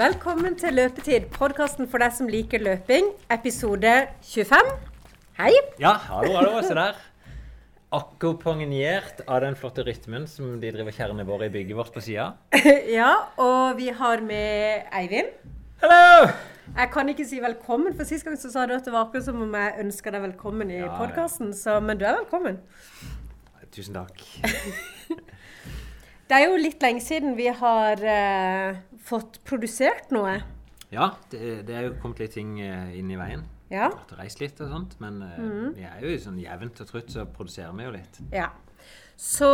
Velkommen til Løpetid, podkasten for deg som liker løping, episode 25. Hei. Ja, hallo, hallo, se der. Akkompagnert av den flotte rytmen som de driver kjerrene våre i bygget vårt på sida. Ja, og vi har med Eivind. Hallo! Jeg kan ikke si velkommen, for sist gang så sa du at det var akkurat som om jeg ønska deg velkommen i Ja, podkasten, men du er velkommen. Tusen takk. Det er jo litt lenge siden vi har eh, fått produsert noe. Ja, det, det er jo kommet litt ting eh, inn i veien. Ja. Vært og reist litt og sånt, men mm. vi er jo sånn jevnt og trutt, så produserer vi jo litt. ja. Så,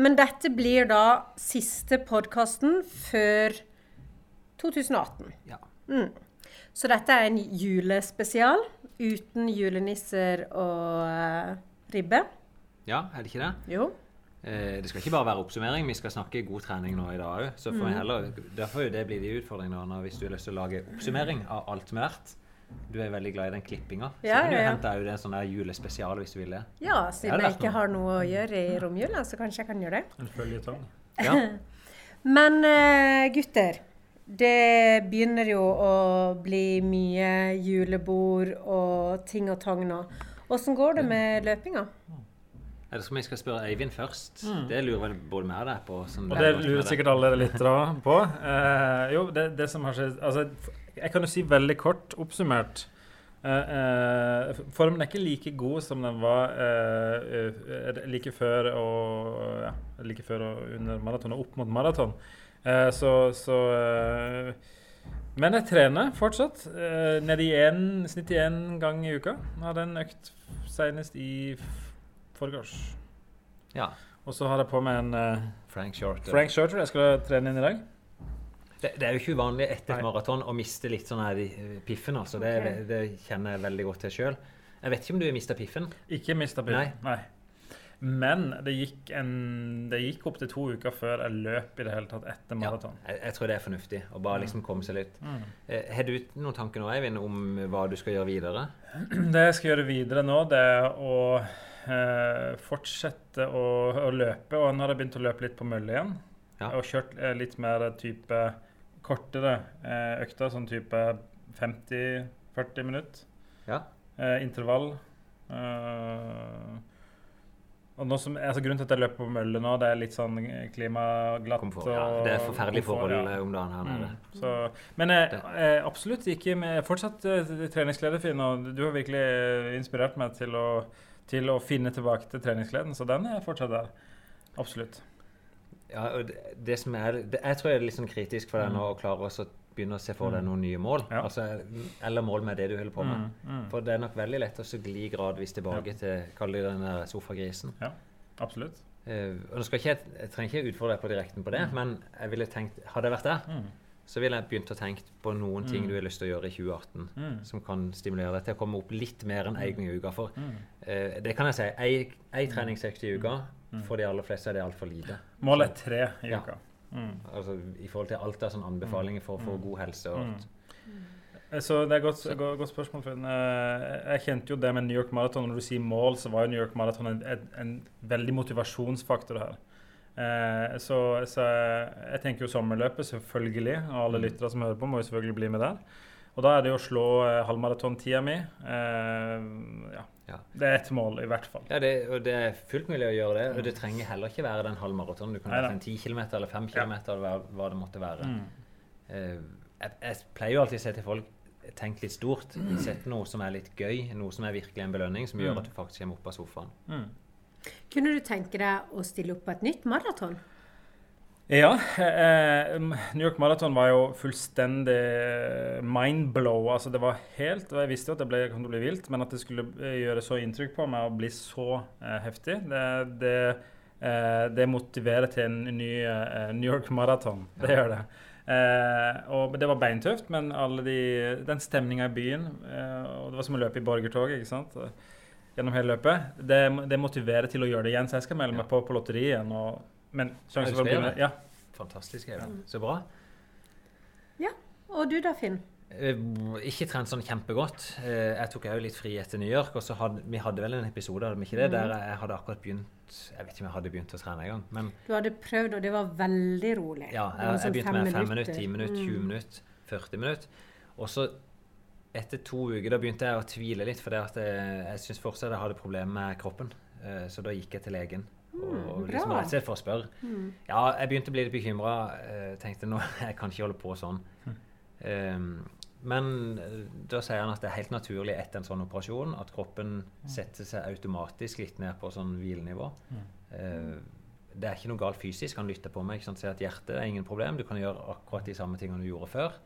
men dette blir da siste podkasten før 2018. Ja. Så dette er en julespesial uten julenisser og eh, ribbe. ja, er det ikke det? Jo. Eh, det skal ikke bare være oppsummering, vi skal snakke god trening nå i dag òg. Så får vi heller, derfor det blir de utfordringene nå, hvis du har lyst til å lage oppsummering av alt som har vært. Du er veldig glad i den klippinga. Så Ja, kan du ja, ja. hente ut en sånn julespesial hvis du vil det. Ja, siden det jeg ikke noe. har noe å gjøre i romjula, så kanskje jeg kan gjøre det. En føljetong. Ja. Men eh, gutter, det begynner jo å bli mye julebord og ting og tang nå. Åssen går det med løpinga? Eller skal vi skal spørre Eivind først? Det lurer vel både mer deg på. Og det er lurer sikkert alle lyttere på. Eh, jo, det, det som har skjedd Altså, jeg kan jo si veldig kort oppsummert. Eh, eh, formen er ikke like god som den var eh, eh, like før og ja, like før og under maraton og opp mot maraton. Eh, så så Men jeg trener fortsatt. Eh, nede i en, snitt i én gang i uka. Jeg hadde en økt senest i f- forgårs. Ja. Og så har jeg på meg en eh, Frank Shorter. Frank Shorter. Jeg skal trene inn i dag. Det, det er jo ikke uvanlig etter et Nei. maraton å miste litt sånn her i eh, piffen. altså. Det, det kjenner jeg veldig godt til sjøl. Jeg vet ikke om du har mista piffen. Ikke mista bilen. Nei. Men det gikk, en, det gikk opp til to uker før jeg løp i det hele tatt etter maraton. Jeg, jeg tror det er fornuftig å bare liksom komme seg litt. Mm. Eh, Har du noen tanker nå, Eivind, om hva du skal gjøre videre? Det jeg skal gjøre videre nå, det er å eh, fortsette å, å løpe. Og nå har jeg begynt å løpe litt på mølle igjen. Ja. Og kjørt eh, litt mer type kortere eh, økter, sånn type 50-40 minutter. Ja. Eh, intervall. Eh, og nå som, altså Grunnen til at jeg løper på mølle nå, det er litt sånn klimaglatt. Komfort. Ja, det er forferdelige forhold ja. eh, om dagen her nede. Mm. Så, men eh, absolutt ikke med, fortsatt eh, treningsglede, Finn. Og du har virkelig inspirert meg til å, til å finne tilbake til treningsgleden. Så den er fortsatt der. Absolutt. Ja, og det, det som er, det, jeg tror jeg er litt sånn kritisk for deg nå å klare å begynne å se for deg noen nye mål. Ja. Altså, eller mål med det du holder på med. Mm, mm. For det er nok veldig lett å så gli gradvis tilbake til kall det den der sofagrisen. Ja, absolutt. Uh, og nå skal ikke jeg, jeg trenger ikke utfordre deg på direkten på det, men jeg ville tenkt, hadde jeg vært der, Mm. Så ville jeg begynt å tenke på noen ting du har lyst til å gjøre i 2018 Mm. som kan stimulere deg til å komme opp litt mer enn én gang i uka. For Mm. eh, det kan jeg si, Én ei treningsøkt i uka, for de aller fleste er det altfor lite. Målet er tre i Ja. uka. Mm. Altså I forhold til alt av sånne anbefalinger for å få god helse. og alt. Eh, Så det er et godt, godt, godt spørsmål. Finn. Eh, Jeg kjente jo det med New York Marathon. Når du sier mål, så var jo New York Marathon en, en, en veldig motivasjonsfaktor her. Eh, så, så jeg tenker jo sommerløpet, selvfølgelig. Og alle lyttere som hører på, må jo selvfølgelig bli med der. Og da er det jo å slå eh, halvmaratontida mi. Eh, ja. Ja. Det er ett mål, i hvert fall. Ja, det, og det er fullt mulig å gjøre det. Og det trenger heller ikke være den halvmaratonen. Du kan ha være en 10 km eller 5 Ja. eller hva, det måtte være. Mm. Eh, jeg, jeg pleier jo alltid å si til folk tenk litt stort. Sett noe som er litt gøy, noe som er virkelig en belønning, som gjør Mm. at du faktisk kommer opp av sofaen. Mm. Kunne du tenke deg å stille opp på et nytt maraton? Ja. Eh, New York Marathon var jo fullstendig mindblow. Altså det var helt Og jeg visste jo at det ble, kom til å bli vilt, men at det skulle eh, gjøre så inntrykk på meg og bli så eh, heftig, det, det, eh, det motiverer til en ny eh, New York Marathon. Det gjør det. Eh, og Det var beintøft, men alle de, den stemninga i byen eh, og Det var som å løpe i borgertoget. ikke sant? Gjennom hele løpet. Det, det motiverer til å gjøre det igjen. Så jeg skal melde meg på på lotteriet igjen. Og, men Ja, sjansen for å bli med Ja. Fantastisk. Eivind. Så bra. Ja. Og du da, Finn? Eh, ikke trent sånn kjempegodt. Eh, jeg tok òg litt fri etter New York. Og så hadde vi hadde vel en episode hadde vi ikke det, der jeg hadde akkurat begynt Jeg vet ikke om jeg hadde begynt å trene engang. Men Du hadde prøvd, og det var veldig rolig. ja, jeg, jeg sånn begynte med 5 minutter, 10 minutter, 20 Mm. minutter. 40 minutter. Og så etter to uker da begynte jeg å tvile litt, for jeg, jeg syns fortsatt jeg hadde problemer med kroppen. Eh, så da gikk jeg til legen. Og bra. liksom rett og slett for å spørre. Ja, jeg begynte å bli litt bekymra. Tenkte nå, jeg kan ikke holde på sånn. Um, men eh, da sier han at det er helt naturlig etter en sånn operasjon at kroppen setter seg automatisk litt ned på sånn hvilenivå. Uh, det er ikke noe galt fysisk. Han lytter på meg. ikke sant? Sier at hjertet er ingen problem. Du kan gjøre akkurat de samme tingene du gjorde før.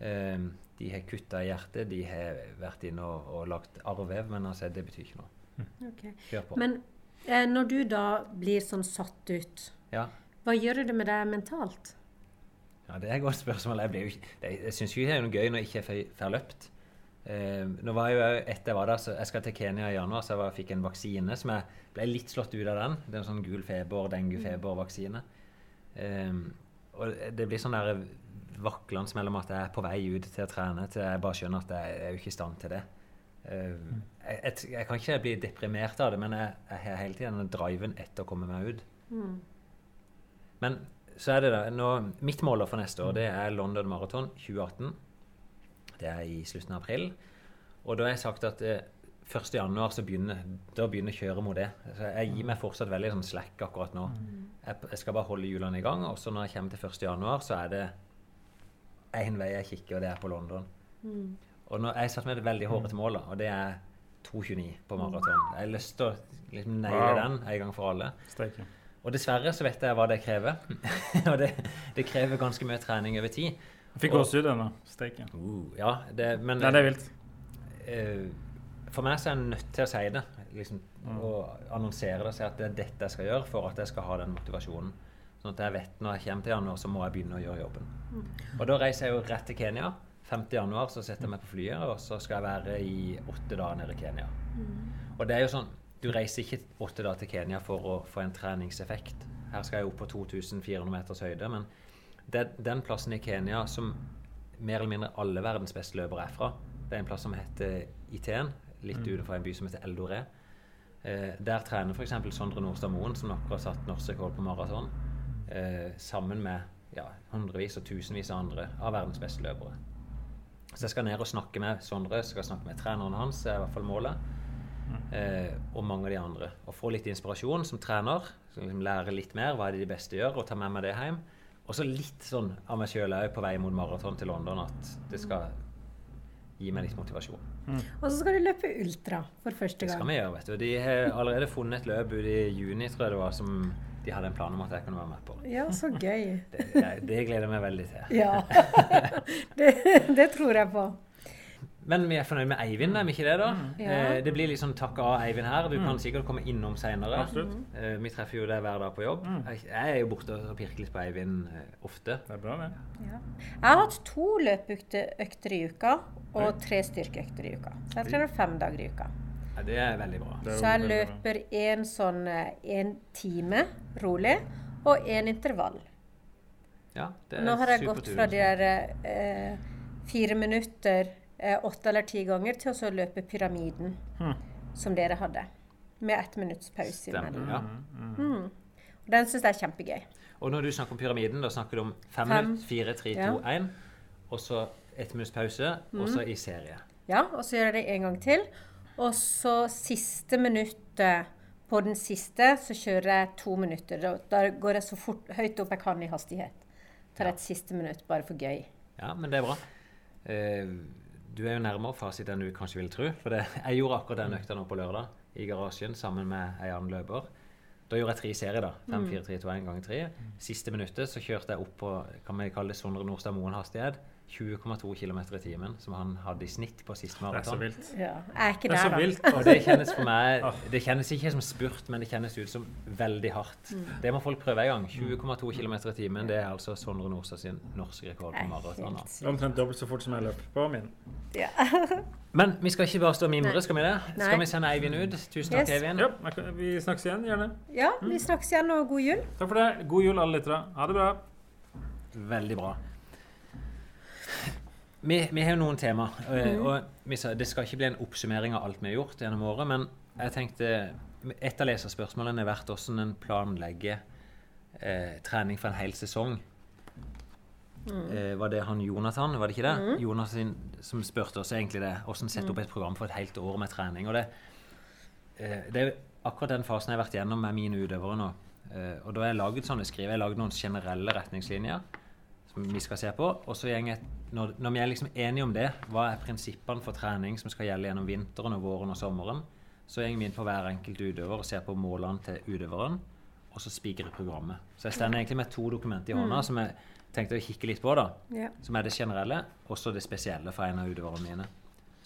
Eh, de har kutta i hjertet, de har vært inne og, og lagt arrvev, men altså, det betyr ikke noe. Okay. Kjør på. Men eh, når du da blir sånn satt ut, ja. hva gjør det med deg mentalt? Ja, Det er et godt spørsmål. Jeg, ikke, det, jeg syns ikke det er noe gøy når jeg ikke får- får løpt. Eh, nå var jeg jo etter jeg var der, så jeg skal til Kenya i januar, så jeg var, fikk en vaksine som jeg ble litt slått ut av den. Det er en sånn gul feber, denguefebervaksine. Eh, og det blir sånn der vaklende mellom at jeg er på vei ut til å trene, til jeg bare skjønner at jeg, jeg er jo ikke i stand til det. Uh, jeg, jeg, kan ikke bli deprimert av det, men jeg, jeg har hele tiden den driven etter å komme meg ut. Men så er det da, nå, mitt mål for neste år det er London Marathon 2018. Det er i slutten av april. Og da har jeg sagt at eh, 1. januar så begynner, da begynner kjøret mot det. Så jeg gir meg fortsatt veldig sånn slack akkurat nå. Jeg, jeg skal bare holde hjulene i gang. Og så når jeg kommer til 1. januar, så er det én vei jeg kikker, og det er på London. Og nå, jeg satte meg et veldig hårete mål, da, og det er 2,29 på maraton. Jeg har lyst til å liksom naile Wow. den en gang for alle. Steike. Og dessverre så vet jeg hva det krever. og det, det krever ganske mye trening over tid. Jeg fikk gåsehud ennå. Steike. Uh, ja, det, men Nei, det er vilt. Uh, for meg så er jeg nødt til å si det. Liksom, Og annonsere det og si at det er dette jeg skal gjøre for at jeg skal ha den motivasjonen. Sånn at jeg vet når jeg kommer til januar, så må jeg begynne å gjøre jobben. Og da reiser jeg jo rett til Kenya. 5. januar så setter jeg meg på flyet, og så skal jeg være i åtte dager nede i Kenya. Og det er jo sånn, du reiser ikke åtte dager til Kenya for å få en treningseffekt. Her skal jeg opp på 2400 meters høyde, men det, den plassen i Kenya som mer eller mindre alle verdens beste løpere er fra, det er en plass som heter Iten, litt utenfor en by som heter Eldoré. Eh, der trener f.eks. Sondre Nordstad Moen, som akkurat har satt norsk rekord på maraton, eh, sammen med ja, hundrevis og tusenvis av andre av verdens beste løpere. Så jeg skal ned og snakke med Sondre, skal snakke med treneren hans, er i hvert fall målet. Eh, og mange av de andre. Og få litt inspirasjon som trener. Som liksom lære litt mer hva er det de beste gjør, og ta med meg det hjem. Og så litt sånn av meg sjøl òg på vei mot maraton til London at det skal gi meg litt motivasjon. Og så skal du løpe ultra for første gang. Det skal vi gjøre, vet du. De har allerede funnet et løp ute i juni, tror jeg det var, som de hadde en plan om at jeg kunne være med på. Ja, så gøy. Det, jeg- det gleder jeg meg veldig til. Ja. det, det tror jeg på. Men vi er fornøyd med Eivind, er vi ikke det, da? Ja. Eh, det blir litt sånn takk av Eivind her. Du kan sikkert komme innom seinere. Absolutt. Eh, vi treffer jo deg hver dag på jobb. Jeg, jeg er jo borte og pirker litt på Eivind eh, ofte. Det er bra, det. Ja. Jeg har hatt to løpeøkter i uka og tre styrkeøkter i uka. Så jeg trener fem dager i uka. Ja, det er veldig bra. Er Så jeg løper en sånn eh, en time rolig og en intervall. Ja, det er Nå har jeg gått fra de der eh, fire minutter eh, åtte eller ti ganger til å så løpe pyramiden, Hm. som dere hadde. Med ett minutts pause imellom. Ja. Mm. Og Den syns jeg er kjempegøy. Og når du snakker om pyramiden, da snakker du om fem, Fem. minutter, fire, tre, Ja. to, én. Og så ett minutts pause, og så i serie. Ja, og så gjør jeg det en gang til. Og så siste minuttet på den siste, så kjører jeg to minutter. Da, da går jeg så fort, høyt opp jeg kan i hastighet. Tar et siste minutt bare for gøy. Ja, men det er bra. Uh, du er jo nærmere fasit enn du kanskje vil tro. For det, jeg gjorde akkurat den økta nå på lørdag i garasjen sammen med ei annen løper. Da gjorde jeg tre serier, da. 5, 4, 3, 2, 1 ganger 3. Siste minuttet så kjørte jeg opp på kan vi kalle det Sondre Nordstad Moen hastighet. 20,2 km i timen, som han hadde i snitt på siste Det er så vilt. Ja, er ikke Det er så der, da. vilt. Og det kjennes for meg Det kjennes ikke som spurt, men det kjennes ut som veldig hardt. Det må folk prøve en gang. 20,2 km i timen, det er altså Sondre Nordstad sin norske rekord på maraton. Er Omtrent dobbelt så fort som jeg løp på min. ja. Men vi skal ikke bare stå og mimre, skal vi det? Nei. Skal vi sende Eivind ut? Tusen takk, Yes. Eivind. Ja, vi snakkes igjen. Gjerne. ja, vi snakkes igjen, og god jul. Takk for det. God jul, alle lyttere. Ha det bra. Veldig bra. Vi, vi har jo noen tema, og, og vi sa, det skal ikke bli en oppsummering av alt vi har gjort gjennom året, men jeg tenkte et av leserspørsmålene har vært hvordan en planlegger eh, trening for en hel sesong. eh, var det han Jonathan, var det ikke det? Jonas sin, som spurte oss egentlig det. Hvordan sette opp et program for et helt år med trening. Og det, eh, det er akkurat den fasen jeg har vært gjennom med mine utøvere nå. Eh, og da har jeg laget sånne skriv, jeg har laget noen generelle retningslinjer vi skal se på. Og så når, når vi er liksom enige om det, hva er prinsippene for trening som skal gjelde gjennom vinteren og våren og sommeren, så går vi inn på hver enkelt utøver og ser på målene til utøveren, og så spikrer programmet. Så jeg står egentlig med to dokumenter i hånda som jeg tenkte å kikke litt på, da. yeah. Som er det generelle, og så det spesielle for en av utøverne mine.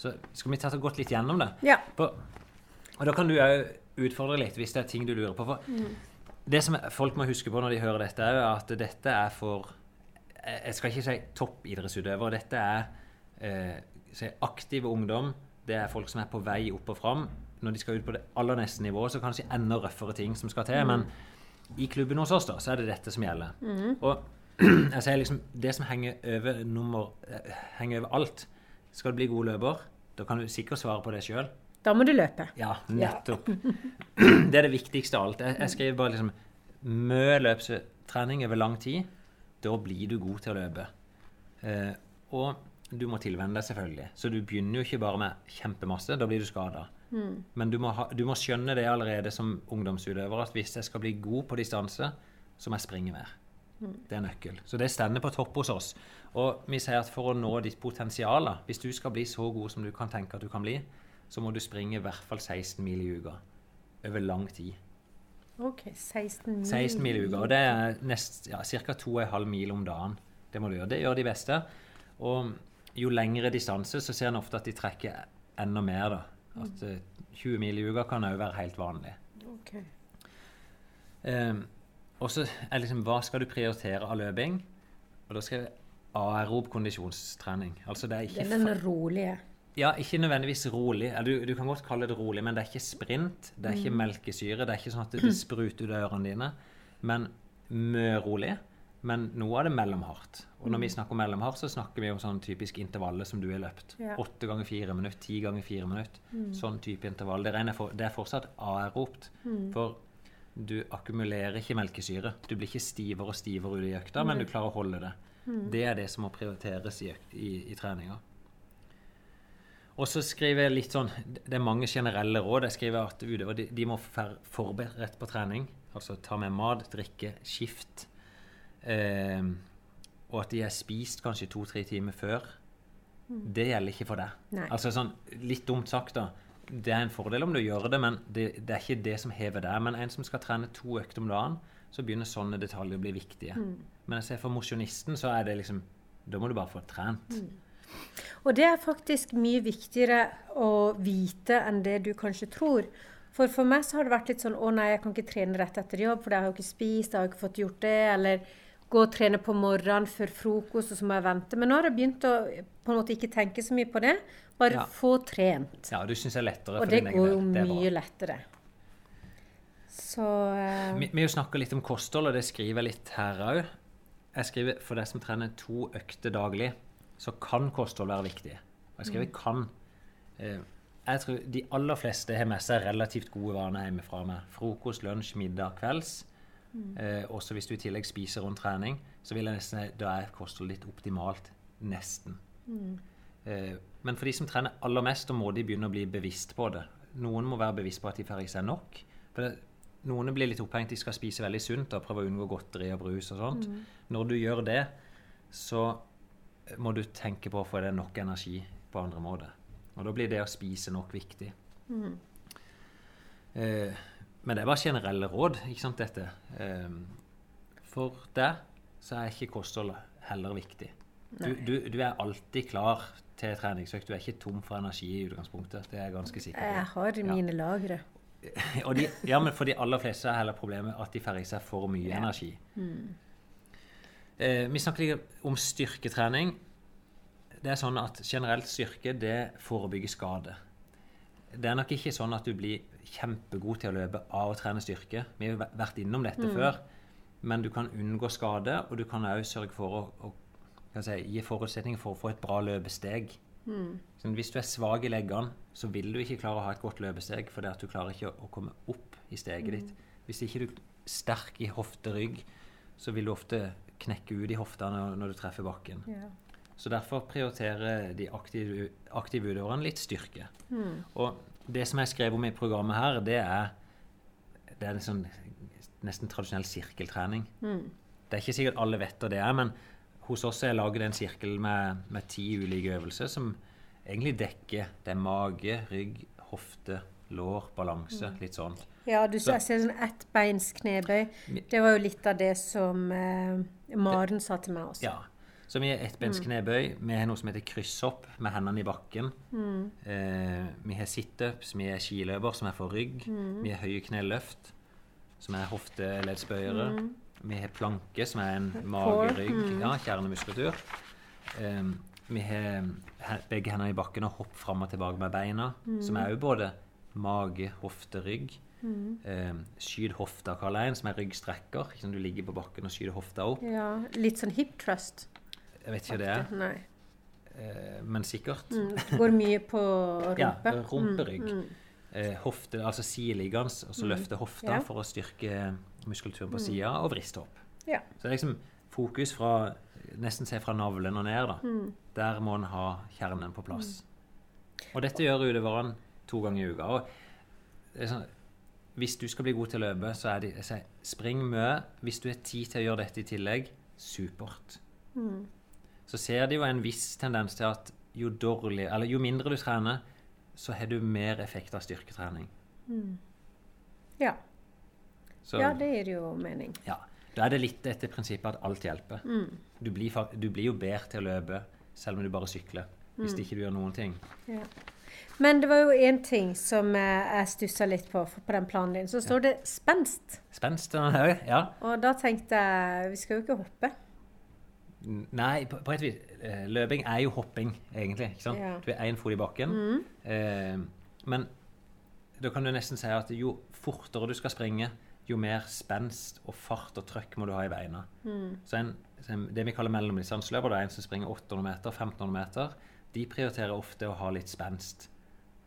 Så skal vi ta gått litt gjennom det. Yeah. På, og da kan du òg utfordre litt hvis det er ting du lurer på. For det som folk må huske på når de hører dette, er at dette er for Jeg skal ikke si toppidrettsutøvere. Dette er eh, si aktive ungdom. Det er folk som er på vei opp og fram. Når de skal ut på det aller neste nivået, så kanskje enda røffere ting som skal til. Men i klubben hos oss da, så er det dette som gjelder. Og jeg sier liksom, det som henger over, nummer, eh, henger over alt Skal du bli god løper, da kan du sikkert svare på det sjøl. Da må du løpe. Ja, nettopp. Det er det viktigste av alt. Jeg, jeg skriver bare liksom Mye løpstrening over lang tid. Da blir du god til å løpe. Eh, og du må tilvenne deg, selvfølgelig. Så du begynner jo ikke bare med kjempemasse. Da blir du skada. Men du må, ha, du må skjønne det allerede som ungdomsutøver at hvis jeg skal bli god på distanse, så må jeg springe mer. Det er nøkkel. Så det stender på topp hos oss. Og vi sier at for å nå ditt potensial, hvis du skal bli så god som du kan tenke at du kan bli, så må du springe i hvert fall 16 mil i uka. Over lang tid. OK. 16 mil. 16 mil i uka. Og det er nest, ja, ca. 2,5 mil om dagen. Det må du gjøre. Det gjør de beste. Og jo lengre distanse, så ser en ofte at de trekker enda mer. da. At eh, 20 mil i uka kan òg være helt vanlig. Okay. Eh, og så er liksom hva skal du prioritere av løping? Og da skal jeg aerob kondisjonstrening. Altså det er ikke den rolige. Ja, ikke nødvendigvis rolig. Du, du kan godt kalle det rolig, men det er ikke sprint. Det er ikke Mm. melkesyre. Det er ikke sånn at det spruter ut av ørene dine. Men mye rolig. Men noe av det mellomhardt. Og når vi snakker om mellomhardt, så snakker vi om sånn typisk intervallet som du har løpt. Åtte ganger fire minutter, ti ganger fire minutter. Sånn type intervall. Det, regner for, det er fortsatt aeropt. For du akkumulerer ikke melkesyre. Du blir ikke stivere og stivere ute i økta, men du klarer å holde det. Det er det som må prioriteres i, i, i treninga. Og så skriver jeg litt sånn Det er mange generelle råd. Jeg skriver at utøvere de, de må være forberedt på trening. Altså ta med mat, drikke, skift. Eh, og at de har spist kanskje to-tre timer før. Det gjelder ikke for deg. Nei. Altså sånn, Litt dumt sagt, da. Det er en fordel om du gjør det, men det, det er ikke det som hever deg. Men en som skal trene to økter om dagen, så begynner sånne detaljer å bli viktige. Men jeg ser for mosjonisten så er det liksom Da må du bare få trent. Og det er faktisk mye viktigere å vite enn det du kanskje tror. For for meg så har det vært litt sånn Å nei, jeg kan ikke trene rett etter jobb, for jeg har jo ikke spist, jeg har ikke fått gjort det. Eller gå og trene på morgenen før frokost, og så må jeg vente. Men nå har jeg begynt å på en måte ikke tenke så mye på det. Bare Ja. få trent. Ja, du syns det er lettere Og for det din går egen jo del. Det går bra. mye lettere. Så uh... Vi, vi jo snakka litt om kosthold, og det skriver jeg litt her òg. Jeg skriver for deg som trener to økter daglig, så kan kosthold være viktig. Og jeg skriver 'kan'. Eh, jeg tror de aller fleste har med seg relativt gode vaner hjemmefra. med Frokost, lunsj, middag, kvelds. Eh, også hvis du i tillegg spiser rundt trening, så vil jeg nesten da er kostholdet ditt optimalt. Nesten. Eh, men for de som trener aller mest, da må de begynne å bli bevisst på det. Noen må være bevisst på at de får i seg nok. For det, noen blir litt opphengt de skal spise veldig sunt og prøve å unngå godteri og brus og sånt. Når du gjør det, så må du tenke på å få deg nok energi på andre måter. Og da blir det å spise nok viktig. Eh, men det er bare generelle råd, ikke sant, dette. Eh, for deg så er ikke kosthold heller viktig. Du, du, du er alltid klar til treningsøkt. Du er ikke tom for energi i utgangspunktet. Det er jeg ganske sikker på. jeg har mine lagre. Og de, ja, men for de aller fleste er heller problemet at de får i seg for mye Ja. energi. Eh, vi snakker litt om styrketrening. Det er sånn at Generelt styrke det forebygger skade. Det er nok ikke sånn at du blir kjempegod til å løpe av å trene styrke. Vi har vært innom dette før. Men du kan unngå skade, og du kan òg sørge for å, å si, gi forutsetninger for å få et bra løpesteg. Så hvis du er svak i leggene, så vil du ikke klare å ha et godt løpesteg, fordi at du klarer ikke å, å komme opp i steget ditt. Hvis ikke du er sterk i hofte-rygg, så vil du ofte knekke ut i hofta når, når du treffer bakken. Ja. Så derfor prioriterer de aktive, aktive utøverne litt styrke. Mm. Og det som jeg skrev om i programmet her, det er, det er sånn nesten tradisjonell sirkeltrening. Mm. Det er ikke sikkert alle vet hva det er, men hos oss er laget en sirkel med, med ti ulike øvelser som egentlig dekker det er mage, rygg, hofte, lår, balanse, litt sånn. Ja, du Så- ser sånn ettbeins knebøy. Det var jo litt av det som eh, Maren sa til meg også. Ja. Så vi har ettbens knebøy. Vi har noe som heter krysshopp med hendene i bakken. Eh, vi har situps, vi har skiløper, som er for rygg. Vi har høye kneløft, som er hofteleddsbøyere. Vi har planke, som er en magerygg, ja, kjernemuskulatur. Eh, vi har begge hendene i bakken og hopp fram og tilbake med beina, som er jo både mage, hofte, rygg. Eh, skyt hofta, kaller jeg en, som er ryggstrekker. Ikke sånn Du ligger på bakken og skyter hofta opp. Ja, litt sånn hip trust. Jeg vet ikke hva det er, Nei. eh, men sikkert. Mm. Går mye på Ja, rumperygg. Mm, mm. Eh, hofte, altså sideliggende, og så løfte hofta Ja. for å styrke muskulaturen på sida, og vristehopp. Ja. Så det er liksom fokus fra nesten se fra navlen og ned. da. Der må en ha kjernen på plass. Og dette gjør utøverne to ganger i uka. og det er sånn, Hvis du skal bli god til å løpe, så er det sier, spring mye. Hvis du har tid til å gjøre dette i tillegg, supert. Så ser de jo en viss tendens til at jo, dårlig, eller jo mindre du trener, så har du mer effekt av styrketrening. Ja. Så, ja, det gir jo mening. ja. Da er det litt etter prinsippet at alt hjelper. Du, blir, du blir jo bedre til å løpe selv om du bare sykler. Hvis ikke du gjør noen ting. Ja. Men det var jo én ting som eh, jeg stussa litt på på den planen din. Så står det 'spenst'. Spenst ja. Og da tenkte jeg vi skal jo ikke hoppe. Nei, på, på et vis. eh, Løping er jo hopping, egentlig. ikke sant? Ja. Du er én fot i bakken. Eh, men da kan du nesten si at jo fortere du skal springe, jo mer spenst og fart og trøkk må du ha i beina. Mm. så en, det vi kaller mellomdistanseløper, er en som springer 800 meter, 1500 meter, de prioriterer ofte å ha litt spenst.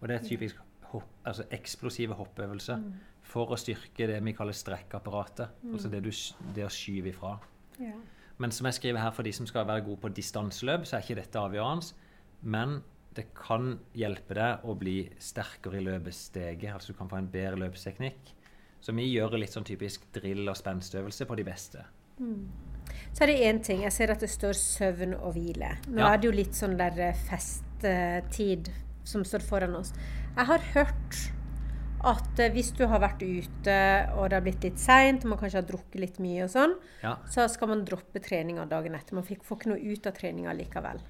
Og det er typisk hopp, altså eksplosive hoppøvelser for å styrke det vi kaller strekkapparatet. Altså det, du, det å skyve ifra. Ja. Men som jeg skriver her, for de som skal være gode på distanseløp, så er ikke dette avgjørende. Men det kan hjelpe deg å bli sterkere i løpesteget. Altså du kan få en bedre løpsteknikk. Så vi gjør litt sånn typisk drill- og spenstøvelse på de beste. Så er det én ting. Jeg ser at det står søvn og hvile. Nå Ja. er det jo litt sånn der eh, festtid som står foran oss. Jeg har hørt at eh, hvis du har vært ute og det har blitt litt seint, man kanskje har drukket litt mye og sånn, Ja, så skal man droppe treninga dagen etter. Man får ikke noe ut av treninga likevel.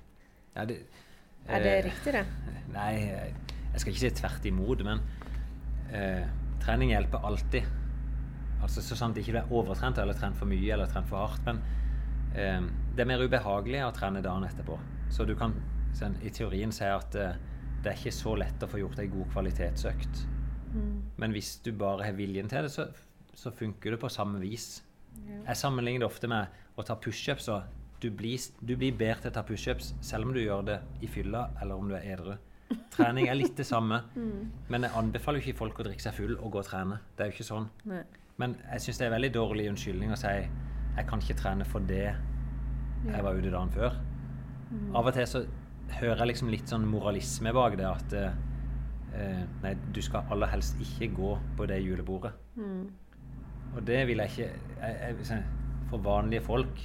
ja det, Er det eh, riktig, det? Nei, jeg skal ikke si tvert imot, men eh, trening hjelper alltid. Altså Så sant ikke du er overtrent eller trent for mye eller trent for hardt. Men eh, det er mer ubehagelig å trene dagen etterpå. Så du kan sånn, i teorien si at eh, det er ikke så lett å få gjort ei god kvalitetsøkt. Men hvis du bare har viljen til det, så, så funker det på samme vis. Jeg sammenligner det ofte med å ta pushups. Du blir, du blir bedre til å ta pushups selv om du gjør det i fylla eller om du er edru. Trening er litt det samme, men jeg anbefaler jo ikke folk å drikke seg full og gå og trene. Det er jo ikke sånn. Nei. Men jeg syns det er veldig dårlig unnskyldning å si jeg kan ikke trene for det jeg var ute dagen før. Av og til så hører jeg liksom litt sånn moralisme bak det at eh, Nei, du skal aller helst ikke gå på det julebordet. Og det vil jeg ikke jeg, jeg, For vanlige folk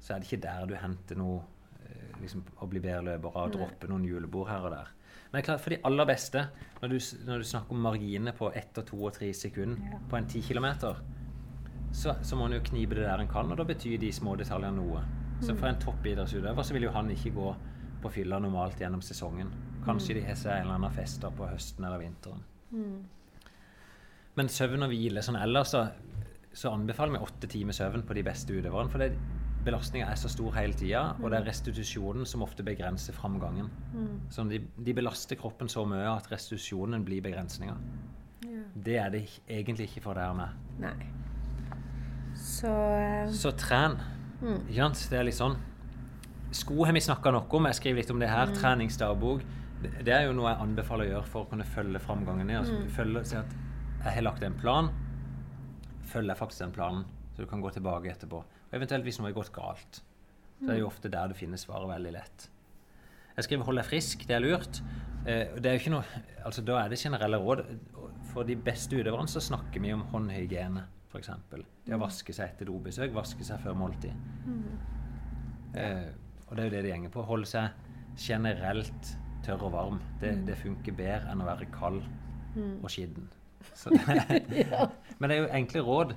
så er det ikke der du henter noe eh, liksom, å bli bedre løper av, droppe noen julebord her og der. Men det er klart, for de aller beste, når du, når du snakker om marginene på ett og to og tre sekunder på en 10 km, så, så må en jo knipe det der en kan, og da betyr de små detaljene noe. Så for en toppidrettsutøver så vil jo han ikke gå på fylla normalt gjennom sesongen. Kanskje de har seg en eller annen fest da på høsten eller vinteren. Men søvn og hvile sånn ellers, så, så anbefaler vi åtte timer søvn på de beste utøverne. For belastninga er så stor hele tida, og det er restitusjonen som ofte begrenser framgangen. Så de, de belaster kroppen så mye at restitusjonen blir begrensninga. Ja. Det er det egentlig ikke for deg og meg. Nei. Så eh, Så tren. Ikke sant? Det er litt sånn. Sko har vi snakka noe om. Jeg skriver litt om det her. Treningsdagbok. Det, er jo noe jeg anbefaler å gjøre for å kunne følge framgangen. Altså, mm. følge, si at jeg har lagt en plan. Følger jeg faktisk den planen, så du kan gå tilbake etterpå. Og eventuelt hvis noe har gått galt. Så er det jo ofte der du finner svaret veldig lett. Jeg skriver 'hold deg frisk', det er lurt. Eh, det er jo ikke noe, altså Da er det generelle råd. For de beste utøverne så snakker vi om håndhygiene, f.eks. Det å vaske seg etter dobesøk, vaske seg før måltid. Eh, og det er jo det det gjenger på. Holde seg generelt tørr og varm. Det, det funker bedre enn å være kald og skitten. ja. Men det er jo enkle råd.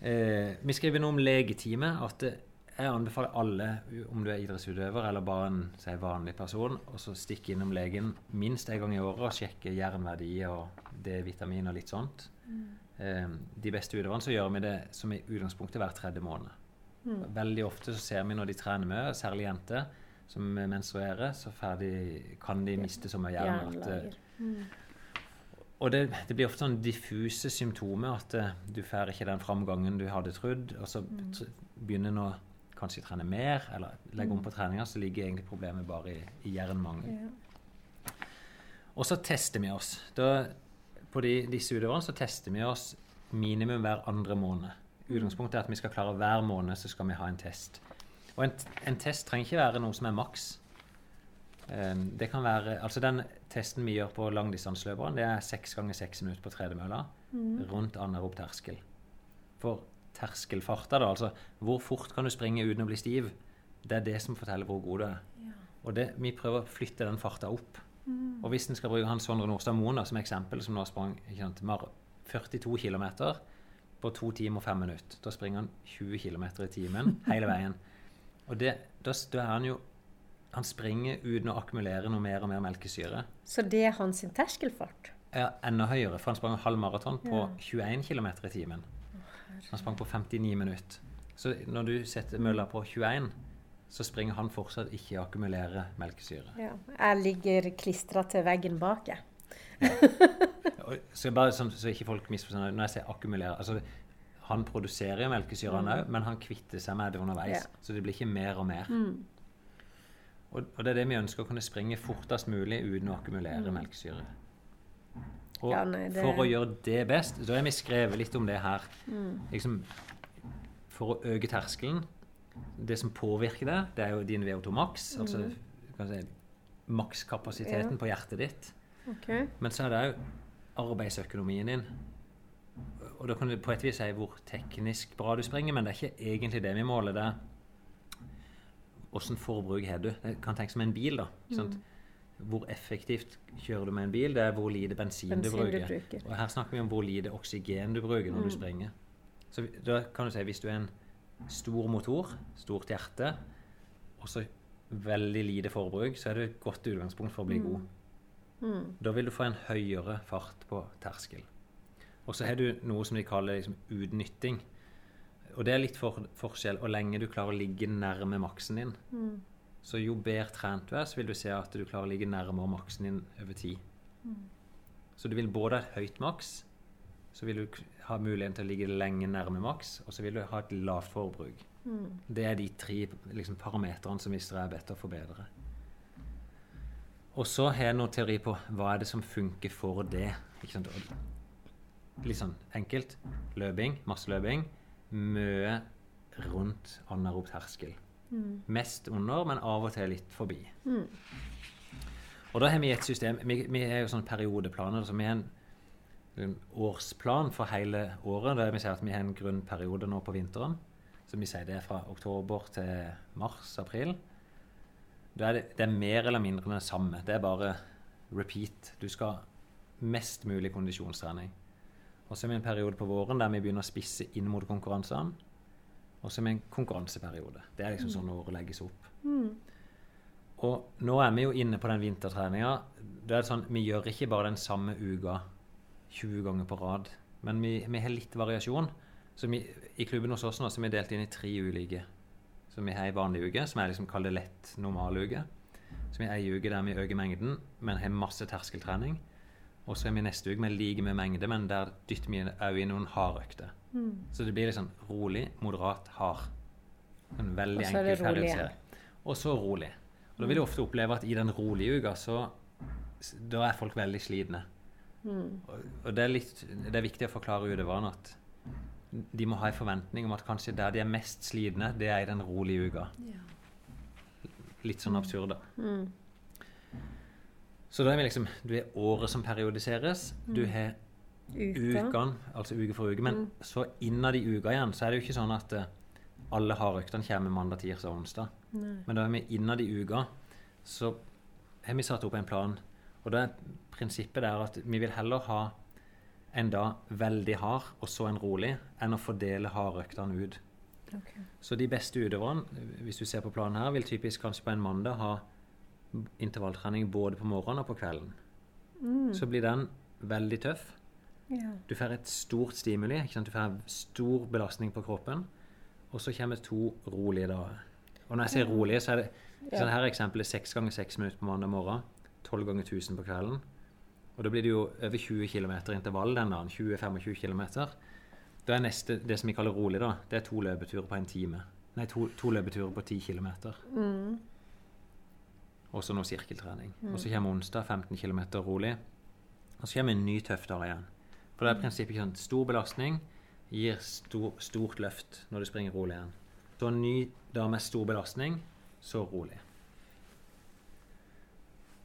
Eh, vi skriver noe om legetime. At jeg anbefaler alle, om du er idrettsutøver eller bare en si, vanlig person, å så stikke innom legen minst en gang i året og sjekke jernverdier og D-vitamin og litt sånt. Eh, de beste utøverne så gjør vi det som i utgangspunktet hver tredje måned. Veldig ofte så ser vi når de trener mye, særlig jenter som menstruerer, så ferdig, kan de miste så mye jern og det, det blir ofte sånn diffuse symptomer. At eh, du får ikke den framgangen du hadde trodd. Og så begynner en å kanskje trene mer, eller legge om på treninga, så ligger egentlig problemet bare i, i jernmangel. Ja. Og så tester vi oss. Da, på de, disse utøverne så tester vi oss minimum hver andre måned. Utgangspunktet er at vi skal klare hver måned så skal vi ha en test. Og en, en test trenger ikke være noe som er maks. Um, Det kan være, altså Den testen vi gjør på langdistanseløperen, det er seks ganger seks minutter på tredemølla rundt anerob terskel. For terskelfarta, da, altså hvor fort kan du springe uten å bli stiv, det er det som forteller hvor god du er. Og det, vi prøver å flytte den farta opp. Og hvis en skal bruke Hans Sondre Nordstad Moen som eksempel, som nå sprang sant, 42 km på to timer og fem minutter. Da springer han 20 km i timen hele veien. Og det, da, da er han jo Han springer uten å akkumulere noe mer og mer melkesyre. Så det er hans terskelfart? Ja, enda høyere, for han sprang halv maraton på Ja. 21 km i timen. Han sprang på 59 minutter. Så når du setter mølla på 21, så springer han fortsatt ikke å akkumulere melkesyre. Ja. Jeg ligger klistra til veggen bak, jeg. Ja. Så bare sånn, så ikke folk misforstår Når jeg sier akkumulere altså, Han produserer melkesyre, han òg, men han kvitter seg med det underveis. Ja. Så det blir ikke mer og mer. Og, og det er det vi ønsker, å kunne springe fortest mulig uten å akkumulere melkesyre. Og Ja, nei, det- for å gjøre det best, da har vi skrevet litt om det her. Liksom, for å øke terskelen Det som påvirker det, det er jo din VO2 max. Altså kan si, makskapasiteten Ja. på hjertet ditt. Okay. Men så er det òg arbeidsøkonomien din. Og da kan du på et vis si hvor teknisk bra du springer, men det er ikke egentlig det vi måler. Det er åssen forbruk har du. Det kan tenkes som en bil. da. Mm. Hvor effektivt kjører du med en bil? Det er hvor lite bensin, Bensin du du bruker. bruker. Og her snakker vi om hvor lite oksygen du bruker når du springer. Så da kan du si hvis du er en stor motor, stort hjerte, og så veldig lite forbruk, så er det et godt utgangspunkt for å bli god. Da vil du få en høyere fart på terskel. Og så har du noe som de kaller liksom utnytting. Og det er litt for, forskjell hvor lenge du klarer å ligge nærme maksen din. Så jo bedre trent du er, så vil du se at du klarer å ligge nærmere maksen din over tid. Så du vil både ha et høyt maks, så vil du ha muligheten til å ligge lenge nærme maks, og så vil du ha et lavt forbruk. Det er de tre liksom, parametrene som vi streber etter å forbedre. Og så har jeg noen teori på hva er det som funker for det. Litt sånn enkelt. Løping, masse løping. Mye rundt anaerob terskel. Mest under, men av og til litt forbi. Og da har vi et system Vi, vi er jo sånn periodeplaner. Så vi har en årsplan for hele året. Der vi sier at vi har en grunnperiode nå på vinteren. Så vi sier det er fra oktober til mars-april. Da er det, det er mer eller mindre det samme. Det er bare repeat. Du skal mest mulig kondisjonstrening. Og så er vi en periode på våren der vi begynner å spisse inn mot konkurransene. Og så er vi en konkurranseperiode. Det er liksom sånn året legges opp. Og nå er vi jo inne på den vintertreninga. Det er sånn, Vi gjør ikke bare den samme uka 20 ganger på rad, men vi, vi har litt variasjon. Så vi, I klubben hos oss nå så er vi delt inn i tre ulike. Så vi har ei vanlig uke, som er liksom kaller lett normal uke. Så vi har ei uke der vi øker mengden, men har masse terskeltrening. Og så er vi neste uke med like med mengde, men der dytter vi òg i noen hardøkter. Så det blir litt sånn rolig, moderat, hard. En veldig enkel rolig. Og så rolig. Og da vil du ofte oppleve at i den rolige uka, så da er folk veldig slitne. Og, og det, er litt, det er viktig å forklare utøverne at de må ha en forventning om at kanskje der de er mest slitne, det er i den rolige uka. Litt sånn absurd, da. Mm. Så da er vi liksom Du har året som periodiseres. Du Mm. har Uka. ukene, altså uke for uke. Men Mm. så innad i uka igjen, så er det jo ikke sånn at eh, alle hardøktene kommer mandag, tirsdag og onsdag. Nei. Men da er vi innad i uka, så har vi satt opp en plan. Og da er prinsippet der at vi vil heller ha en dag veldig hard og så en rolig, enn å fordele hardøktene ut. Okay. Så de beste utøverne, hvis du ser på planen her, vil typisk kanskje på en mandag ha intervalltrening både på morgenen og på kvelden. Mm. Så blir den veldig tøff. Yeah. Du får et stort stimuli, ikke sant? du får stor belastning på kroppen. Og så kommer to rolige dager. Og når jeg sier rolige, så er det yeah. sånn her eksempelet seks ganger seks minutter på mandag morgen. Tolv ganger 1000 på kvelden. Og da blir det jo over 20 km intervall den dagen. 20-25 km. Da er neste, det som vi kaller rolig, da, det er to løpeturer på en time. Nei, to, to løpeturer på 10 km. Mm. Og så noe sirkeltrening. Og så kommer onsdag 15 km rolig. Og så kommer en ny tøff dag igjen. For det er prinsippet ikke sånn stor belastning gir stor, stort løft når du springer rolig igjen. Så en ny dag med stor belastning, så rolig.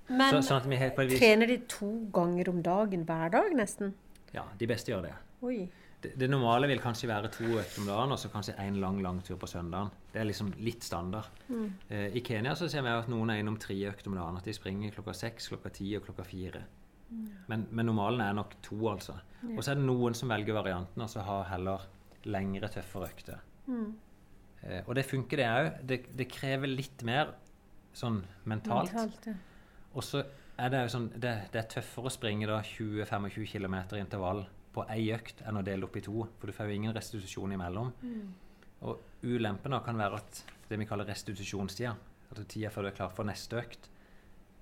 Men så, sånn trener de to ganger om dagen hver dag, nesten? Ja, de beste gjør det. Det, det normale vil kanskje være to økter om dagen og så kanskje en lang lang tur på søndagen. Det er liksom litt standard. Eh, I Kenya så ser vi at noen er innom tre økter om dagen. At de springer klokka seks, klokka ti og klokka fire. Men, men normalen er nok to, altså. Og så er det noen som velger varianten, altså har heller lengre, tøffere økter. Mm. Eh, og det funker, det òg. Det, det krever litt mer sånn mentalt. Mentalt, ja. Og så er det jo sånn det, det er tøffere å springe da 20-25 km intervall på ei økt enn å dele opp i to, for du får jo ingen restitusjon imellom. Og ulempen da kan være at det vi kaller restitusjonstida, altså tida før du er klar for neste økt,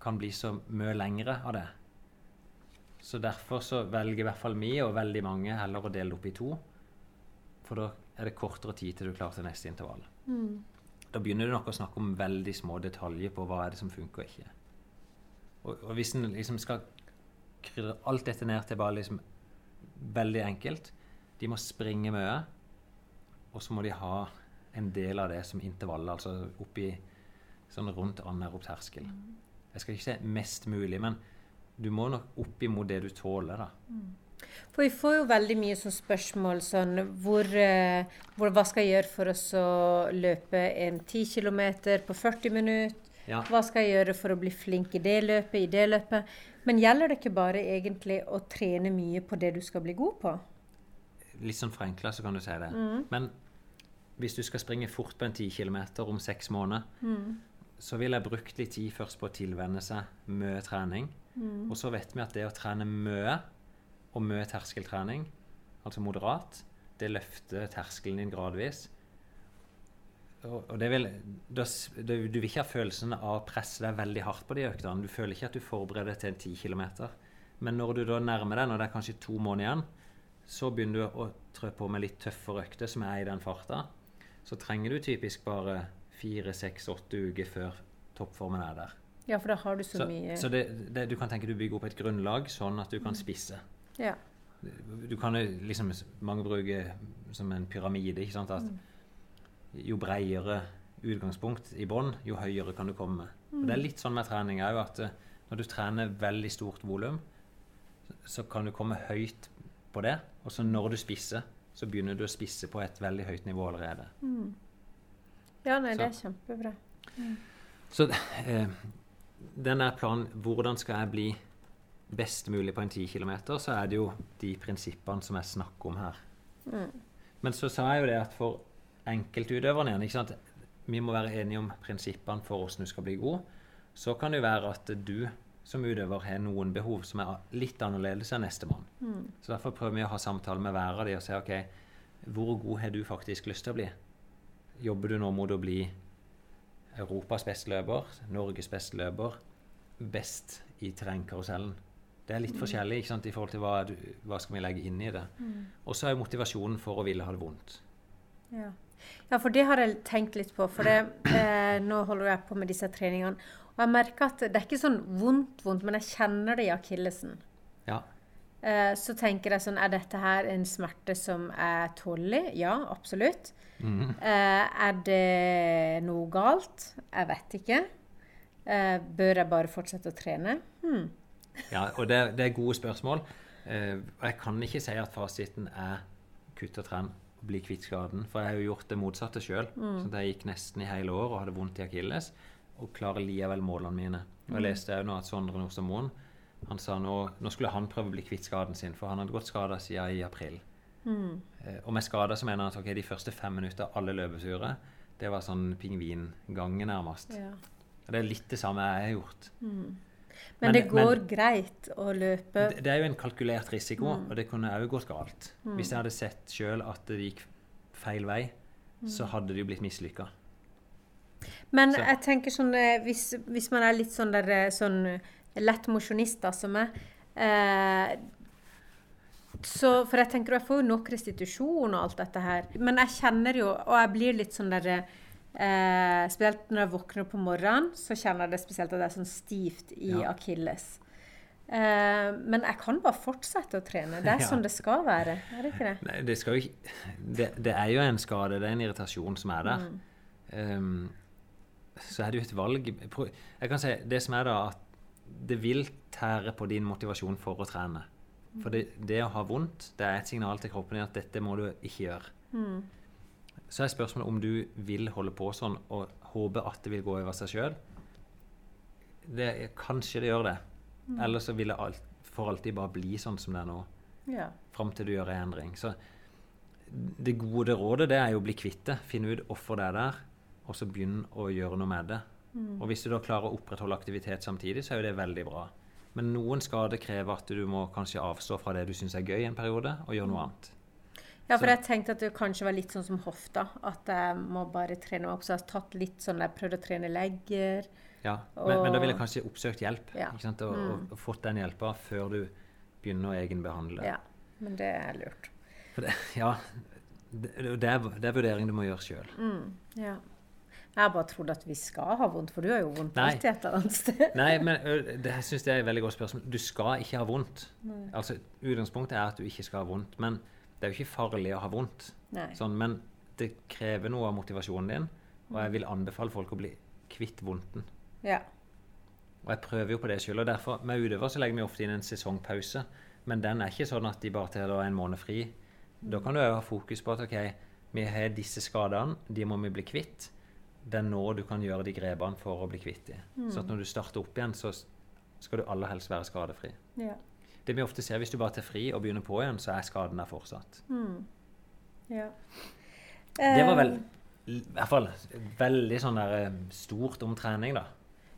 kan bli så mye lengre av det. Så derfor så velger i hvert fall vi og veldig mange heller å dele opp i to. For da er det kortere tid til du er klar til neste intervall. Mm. Da begynner du nok å snakke om veldig små detaljer på hva er det som funker og ikke. Og, og hvis en liksom skal krydre alt dette ned til bare liksom veldig enkelt De må springe mye, og så må de ha en del av det som intervall, altså oppi sånn rundt anaerob terskel. Jeg skal ikke si mest mulig, men du må nok opp imot det du tåler, da. For vi får jo veldig mye sånn spørsmål sånn hvor, eh, hvor Hva skal jeg gjøre for å løpe en 10 km på 40 minutter? Ja. Hva skal jeg gjøre for å bli flink i det løpet, i det løpet? Men gjelder det ikke bare egentlig å trene mye på det du skal bli god på? Litt sånn forenkla så kan du si det. Men hvis du skal springe fort på en 10 km om seks måneder, så vil jeg brukt litt tid først på å tilvenne seg mye trening. Og så vet vi at det å trene mye, og mye terskeltrening, altså moderat, det løfter terskelen din gradvis. Og, det vil, du, du vil ikke ha følelsen av å presse deg veldig hardt på de øktene. Du føler ikke at du forbereder deg til en 10 km. Men når du da nærmer deg, når det er kanskje to måneder igjen, så begynner du å trø på med litt tøffere økter som er i den farta. Så trenger du typisk bare fire, seks, åtte uker før toppformen er der. Ja, for da har du så, Så, mye så det, det, du kan tenke du bygger opp et grunnlag sånn at du kan spisse. Ja. Du kan jo liksom Mange bruker som en pyramide. ikke sant, at Jo bredere utgangspunkt i bånn, jo høyere kan du komme. Og Det er litt sånn med trening òg, at eh, når du trener veldig stort volum, så kan du komme høyt på det. Og så når du spisser, så begynner du å spisse på et veldig høyt nivå allerede. ja, nei, det er kjempebra. Så eh, den der planen Hvordan skal jeg bli best mulig på en 10 km, så er det jo de prinsippene som jeg snakker om her. Men så sa jeg jo det at for enkeltutøverne igjen ikke sant? Vi må være enige om prinsippene for hvordan du skal bli god. Så kan det jo være at du som utøver har noen behov som er litt annerledes enn nestemann. Så derfor prøver vi å ha samtale med hver av de og si ok, hvor god har du faktisk lyst til å bli? Jobber du nå mot å bli Europas beste løper, Norges beste løper, best i terrengkarusellen? Det er litt forskjellig ikke sant, i forhold til hva, du, hva skal vi legge inn i det. Og så er jo motivasjonen for å ville ha det vondt. Ja. Ja, for det har jeg tenkt litt på. For det, eh, nå holder jeg på med disse treningene. Og jeg merker at det er ikke sånn vondt, vondt, men jeg kjenner det i akillesen. Ja, Eh, så tenker jeg sånn Er dette her en smerte som er tåler? Ja, absolutt. Mm. Eh, er det noe galt? Jeg vet ikke. Eh, bør jeg bare fortsette å trene? Hmm. Ja, og det, det er gode spørsmål. Eh, og jeg kan ikke si at fasiten er kutt og tren bli kvitt skaden. For jeg har jo gjort det motsatte sjøl. Mm. Så jeg gikk nesten i hele år og hadde vondt i akilles. Og klarer likevel målene mine. Og jeg leste òg nå at Sondre Nordstad han sa nå, nå skulle han prøve å bli kvitt skaden sin, for han hadde gått skada siden i april. Mm. Eh, og med skader så mener han at okay, de første fem minutter av alle løpeturer, det var sånn pingvingange, nærmest. Ja. Og det er litt det samme jeg har gjort. Men, Men- det går men- greit å løpe Det, det er jo en kalkulert risiko, Mm. og det kunne òg gått galt. Hvis jeg hadde sett sjøl at det gikk feil vei, Mm. så hadde det jo blitt mislykka. Men Så- jeg tenker sånn eh, hvis, hvis man er litt sånn der eh, sånn eh, lett mosjonist som meg eh, så, For jeg tenker jeg får jo nok restitusjon og alt dette her. Men jeg kjenner jo Og jeg blir litt sånn der eh, Spesielt når jeg våkner på morgenen, så kjenner jeg det spesielt at det er sånn stivt i Ja. akilles. Eh, men jeg kan bare fortsette å trene. Det er Ja. sånn det skal være. Er det ikke det? Nei, det, skal jo ikke, det, det er jo en skade, det er en irritasjon som er der. Mm. Um, så er det jo et valg. Jeg kan si, Det som er da, at det vil tære på din motivasjon for å trene. For det, det å ha vondt, det er et signal til kroppen din at dette må du ikke gjøre. Mm. Så er spørsmålet om du vil holde på sånn og håpe at det vil gå over seg sjøl. Kanskje det gjør det. Eller så vil det alt, for alltid bare bli sånn som det er nå. Ja. Fram til du gjør en endring. Så det gode rådet det er jo å bli kvitt det. Finne ut hvorfor det er der, og så begynne å gjøre noe med det. Og hvis du da klarer å opprettholde aktivitet samtidig, så er jo det veldig bra. Men noen skader krever at du må kanskje avstå fra det du syns er gøy en periode, og gjøre noe annet. Ja, for jeg tenkte at det kanskje var litt sånn som hofta. At jeg må bare trene meg opp. Så jeg har tatt litt sånn Jeg prøvde å trene legger. Ja, men, men da ville jeg kanskje oppsøkt hjelp. Ja. Ikke sant? Og, og, og fått den hjelpa før du begynner å egenbehandle. Ja, men det er lurt. Det, ja, det, det, er, det er vurdering du må gjøre sjøl. Mm, ja. Jeg har bare trodd at vi skal ha vondt, for du har jo vondt Nei. alltid et eller annet sted. Nei, men det jeg synes det er et veldig godt spørsmål. Du skal ikke ha vondt. Altså, Utgangspunktet er at du ikke skal ha vondt. Men det er jo ikke farlig å ha vondt. Sånn, men det krever noe av motivasjonen din, og jeg vil anbefale folk å bli kvitt vondten. Ja. Og jeg prøver jo på det sjøl. Og derfor, med utøver så legger vi ofte inn en sesongpause. Men den er ikke sånn at de bare tar en måned fri. Da kan du òg ha fokus på at ok, vi har disse skadene, de må vi bli kvitt. Det er nå du kan gjøre de grepene for å bli kvitt de. Så at når du starter opp igjen, så skal du aller helst være skadefri. Ja. Det vi ofte ser hvis du bare tar fri og begynner på igjen, så er skaden der fortsatt. ja. Det var vel Eh, i hvert fall veldig sånn der eh, stort om trening, da.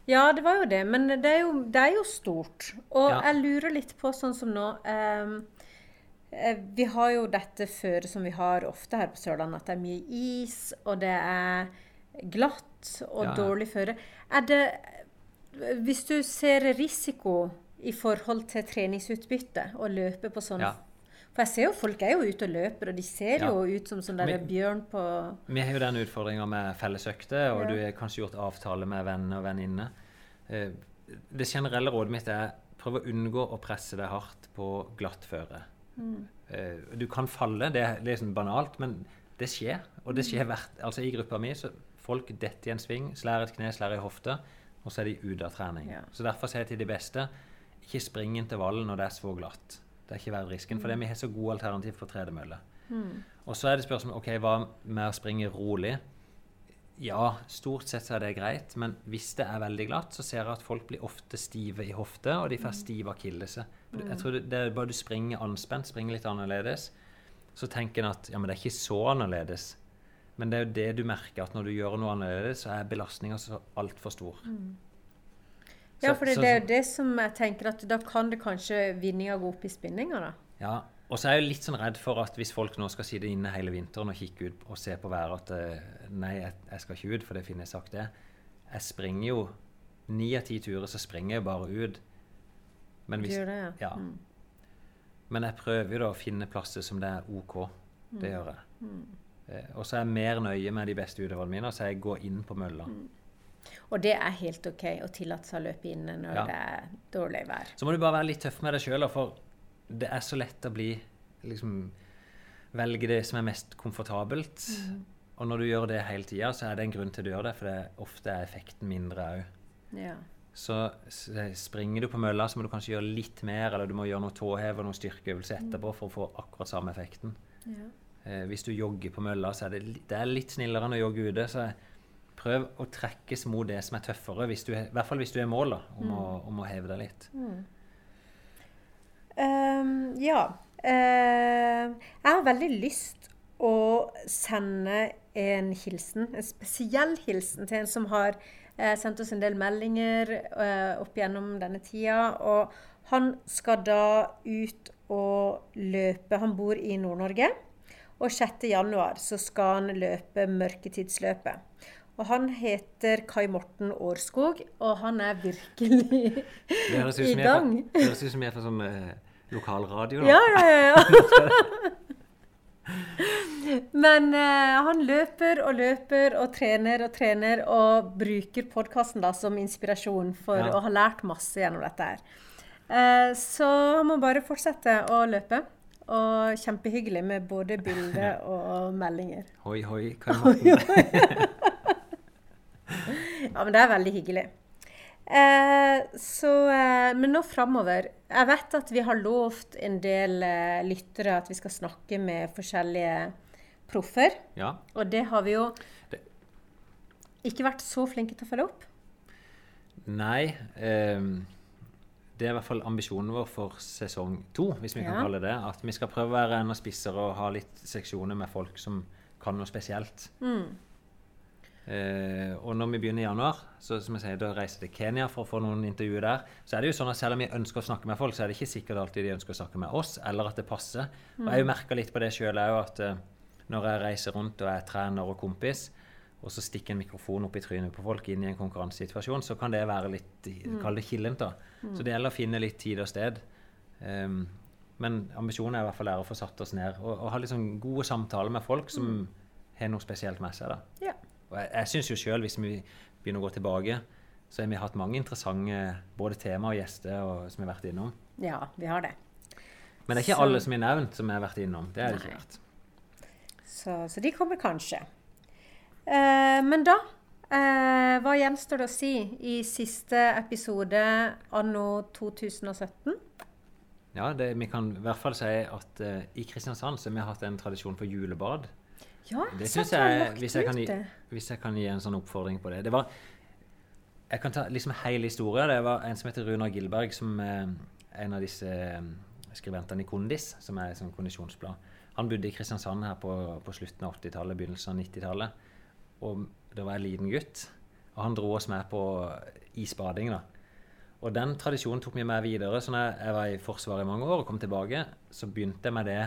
Ja, det var jo det. Men det er jo, det er jo stort. Og Ja. jeg lurer litt på sånn som nå eh, Vi har jo dette føret som vi har ofte her på Sørlandet, at det er mye is, og det er glatt og Ja. dårlig føre. Er det Hvis du ser risiko i forhold til treningsutbytte å løpe på sånn Ja. For jeg ser jo folk er jo ute og løper, og de ser Ja. jo ut som sånn der vi, bjørn på Vi har jo den utfordringa med fellesøkter, og Ja. du har kanskje gjort avtale med venner og venninner. Eh, Det generelle rådet mitt er prøv å unngå å presse deg hardt på glatt føre. Mm. Eh, Du kan falle, det er liksom banalt, men det skjer. Og det skjer hvert Altså I gruppa mi så folk detter i en sving, slår et kne, slår ei hofte, og så er de ute av trening. Ja. Så derfor sier jeg til de beste ikke spring intervallet når det er så glatt. Det er ikke verdt risken, for vi har så gode alternativ på tredemølle. Og så er det spørsmål ok, hva med å springe rolig. Ja, stort sett så er det greit, men hvis det er veldig glatt, så ser jeg at folk blir ofte stive i hofte, og de får stiv akillese. Jeg tror det det er bare du springer anspent, springer litt annerledes, så tenker en at ja, men det er ikke så annerledes. Men det er jo det du merker, at når du gjør noe annerledes, så er belastninga så altfor stor. Ja, for det, så- det er jo det som jeg tenker at da kan det kanskje vinninga gå opp i spinninga, da. Ja, og så er jeg litt sånn redd for at hvis folk nå skal sitte inne hele vinteren og kikke ut og se på været at eh, nei, jeg, jeg skal ikke ut, for det finner jeg sagt det. Jeg springer jo Ni av ti turer så springer jeg bare ut. Men, hvis, det, ja. ja. Mm. men jeg prøver jo da å finne plasser som det er OK. Mm. Det gjør jeg. Eh, og så er jeg mer nøye med de beste utøverne mine, så jeg går inn på mølla. Mm. Og det er helt OK å tillate seg å løpe inne når Ja. det er dårlig vær. Så må du bare være litt tøff med deg sjøl, for det er så lett å bli liksom Velge det som er mest komfortabelt. Og når du gjør det hele tida, så er det en grunn til du gjør det, for det, ofte er effekten mindre òg. Ja. Så springer du på mølla, så må du kanskje gjøre litt mer, eller du må gjøre noe tåhev og noen styrkeøvelse etterpå for å få akkurat samme effekten. Ja. Eh, hvis du jogger på mølla, så er det, det er litt snillere enn å jogge ute. Så prøv å trekkes mot det som er tøffere, hvis du, i hvert fall hvis du er i mål, da, om, å, om å heve deg litt. Ehm, ja. Uh, jeg har veldig lyst å sende en hilsen, en spesiell hilsen til en som har uh, sendt oss en del meldinger uh, opp gjennom denne tida. Og han skal da ut og løpe. Han bor i Nord-Norge. Og 6. januar så skal han løpe Mørketidsløpet. Og han heter Kai Morten Årskog, og han er virkelig i som gang. det høres ut som jeg er fra sånn eh, lokalradio. da. Ja, ja, ja. ja. Men eh, han løper og løper og trener og trener og bruker podkasten som inspirasjon for Ja. å ha lært masse gjennom dette her. Eh, så han må bare fortsette å løpe. Og kjempehyggelig med både bilder og meldinger. Hoi, hoi, Kai Morten. Ja, men det er veldig hyggelig. Eh, så, eh, men nå framover Jeg vet at vi har lovt en del eh, lyttere at vi skal snakke med forskjellige proffer. Ja. Og det har vi jo ikke vært så flinke til å følge opp. Nei. ehm, det er i hvert fall ambisjonen vår for sesong to, hvis vi kan kalle det det. At vi skal prøve å være enda spissere og ha litt seksjoner med folk som kan noe spesielt. Mm. Eh, og når vi begynner i januar, så som jeg sier, da reiser jeg til Kenya for å få noen intervjuer der. Så er det jo sånn at selv om vi ønsker å snakke med folk, så er det ikke sikkert alltid de ønsker å snakke med oss, eller at det passer. Og jeg har merka litt på det sjøl òg, at eh, når jeg reiser rundt og er trener og kompis, og så stikker en mikrofon opp i trynet på folk inn i en konkurransesituasjon, så kan det være litt Kall det killent, da. Så det gjelder å finne litt tid og sted. Um, men ambisjonen er i hvert fall å få satt oss ned og, og ha sånn gode samtaler med folk som har noe spesielt med seg. da. Ja. Og jeg, jeg syns jo sjøl, hvis vi begynner å gå tilbake, så har vi hatt mange interessante både tema og gjester og, som har vært innom. ja, vi har det. Men det er ikke Så- alle som er nevnt, som har vært innom. Det er det ikke vært. Så, så de kommer kanskje. Eh, men da eh, Hva gjenstår det å si i siste episode anno 2017? Ja, det, Vi kan i hvert fall si at eh, i Kristiansand så har vi hatt en tradisjon for julebad. Ja, Det syns jeg, hvis jeg, kan hvis jeg kan gi en sånn oppfordring på det Det var Jeg kan ta liksom hele historien. Det var en som heter Runar Gilberg, som er en av disse eh, skribentene i Kondis, som er et sånt kondisjonsblad. Han bodde i Kristiansand her på, på slutten av 80-tallet, begynnelsen av 90-tallet. Og da var jeg liten gutt. Og han dro oss med på isbading. da. Og den tradisjonen tok vi med videre. Så når jeg var i Forsvaret i mange år og kom tilbake, så begynte jeg med det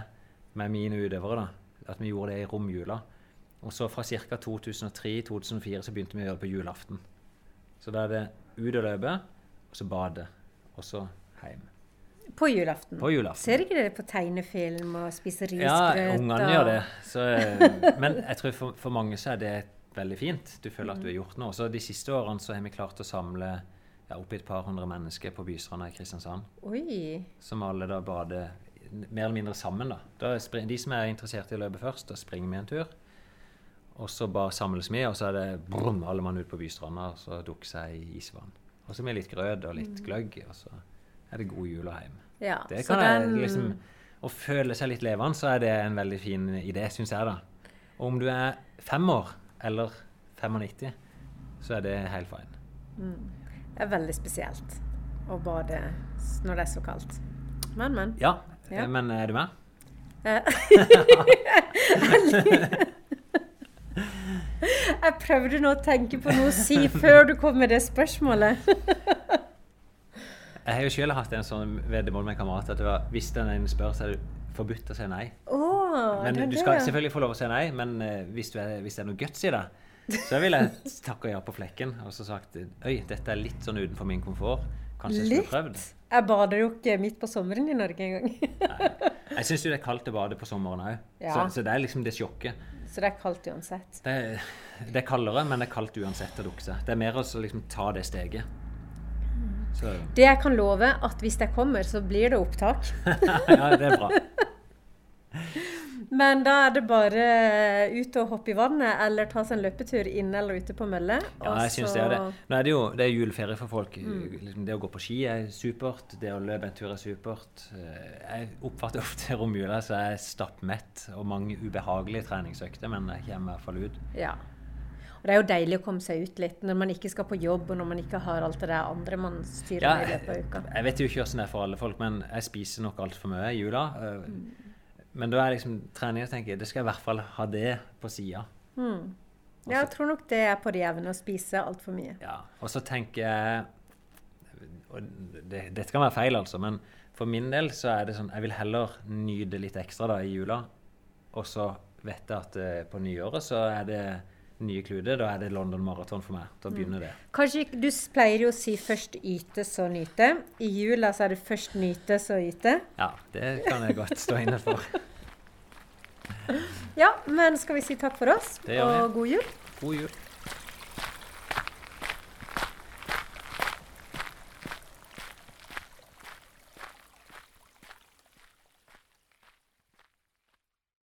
med mine utøvere. da. At vi gjorde det i romjula. Og så fra ca. 2003-2004 så begynte vi å gjøre det på julaften. Så da er det ut og løpe, og så bade, og så hjem. På julaften. På julaften. Ser ikke dere på tegnefilm og spiser Ja, ungene og- gjør det. Så, eh, men jeg tror for, for mange så er det veldig fint. Du føler at du har gjort noe. Så de siste årene så har vi klart å samle ja, i et par hundre mennesker på Bystranda i Kristiansand. Oi. Som alle da bader mer eller mindre sammen. da. da de som er interessert i å løpe først, da springer vi en tur. Og så bare samles vi, og så er det brum, alle mann ut på Bystranda og så dukker seg i isvann. Og så med litt grøt og litt gløgg, og så er det god jul og hjem. Ja, Det så den... jeg liksom Å føle seg litt levende, så er det en veldig fin idé, syns jeg, da. Og om du er fem år eller 95, så er det helt fine. Det er veldig spesielt å bade når det er så kaldt. Men, men. Ja, Ja. eh, men er du med? Eh, Jeg prøvde nå å tenke på noe å si før du kom med det spørsmålet. Jeg har jo selv hatt en sånn veddemål med en kamerat at det var, hvis den ene spør, så er det forbudt å si nei. Oh, Men du skal det. selvfølgelig få lov å si nei, men eh, hvis, du er, hvis det er noe guts i det, så vil jeg takke ja på flekken og så sagt Øy, dette er litt sånn utenfor min komfort. Kanskje jeg skulle prøvd? Jeg bader jo ikke midt på sommeren i Norge engang. Jeg syns jo det er kaldt å bade på sommeren òg. Ja. Så, så det er liksom det sjokket. Så det er kaldt uansett. Det, det er kaldere, men det er kaldt uansett å dukke seg. Det er mer å liksom ta det steget. Så Det jeg kan love, at hvis jeg kommer, så blir det opptak. ja, det er bra. Men da er det bare ut og hoppe i vannet, eller ta seg en løpetur inne eller ute på mølle. Ja, jeg synes det er det. Nå er det jo det er juleferie for folk. Mm. Liksom, det å gå på ski er supert. Det å løpe en tur er supert. Eh, Jeg oppfatter ofte romjula så jeg er stappmett og mange ubehagelige treningsøkter, men jeg kommer i hvert fall ut. Ja. Og det er jo deilig å komme seg ut litt når man ikke skal på jobb, og når man ikke har alt det der andre man styrer Ja, med i løpet av uka. jeg vet jo ikke hvordan det er for alle folk, men jeg spiser nok altfor mye i jula. eh, Men da er liksom trening jeg tenker, det skal jeg i hvert fall ha det på sida. Mm. Ja, jeg tror nok det er på det jevne å spise altfor mye. Ja. Og så tenker jeg og det, Dette kan være feil, altså, men for min del så er det sånn Jeg vil heller nyte litt ekstra da i jula, og så vet jeg at eh, på nyåret så er det nye klude. Da er det London Marathon for meg. Da begynner det. Kanskje Du pleier jo å si 'først yte, så nyte'. I jula så er det 'først nyte, så yte'. Ja, det kan jeg godt stå inne for. Ja, men skal vi si takk for oss, og god jul? God jul.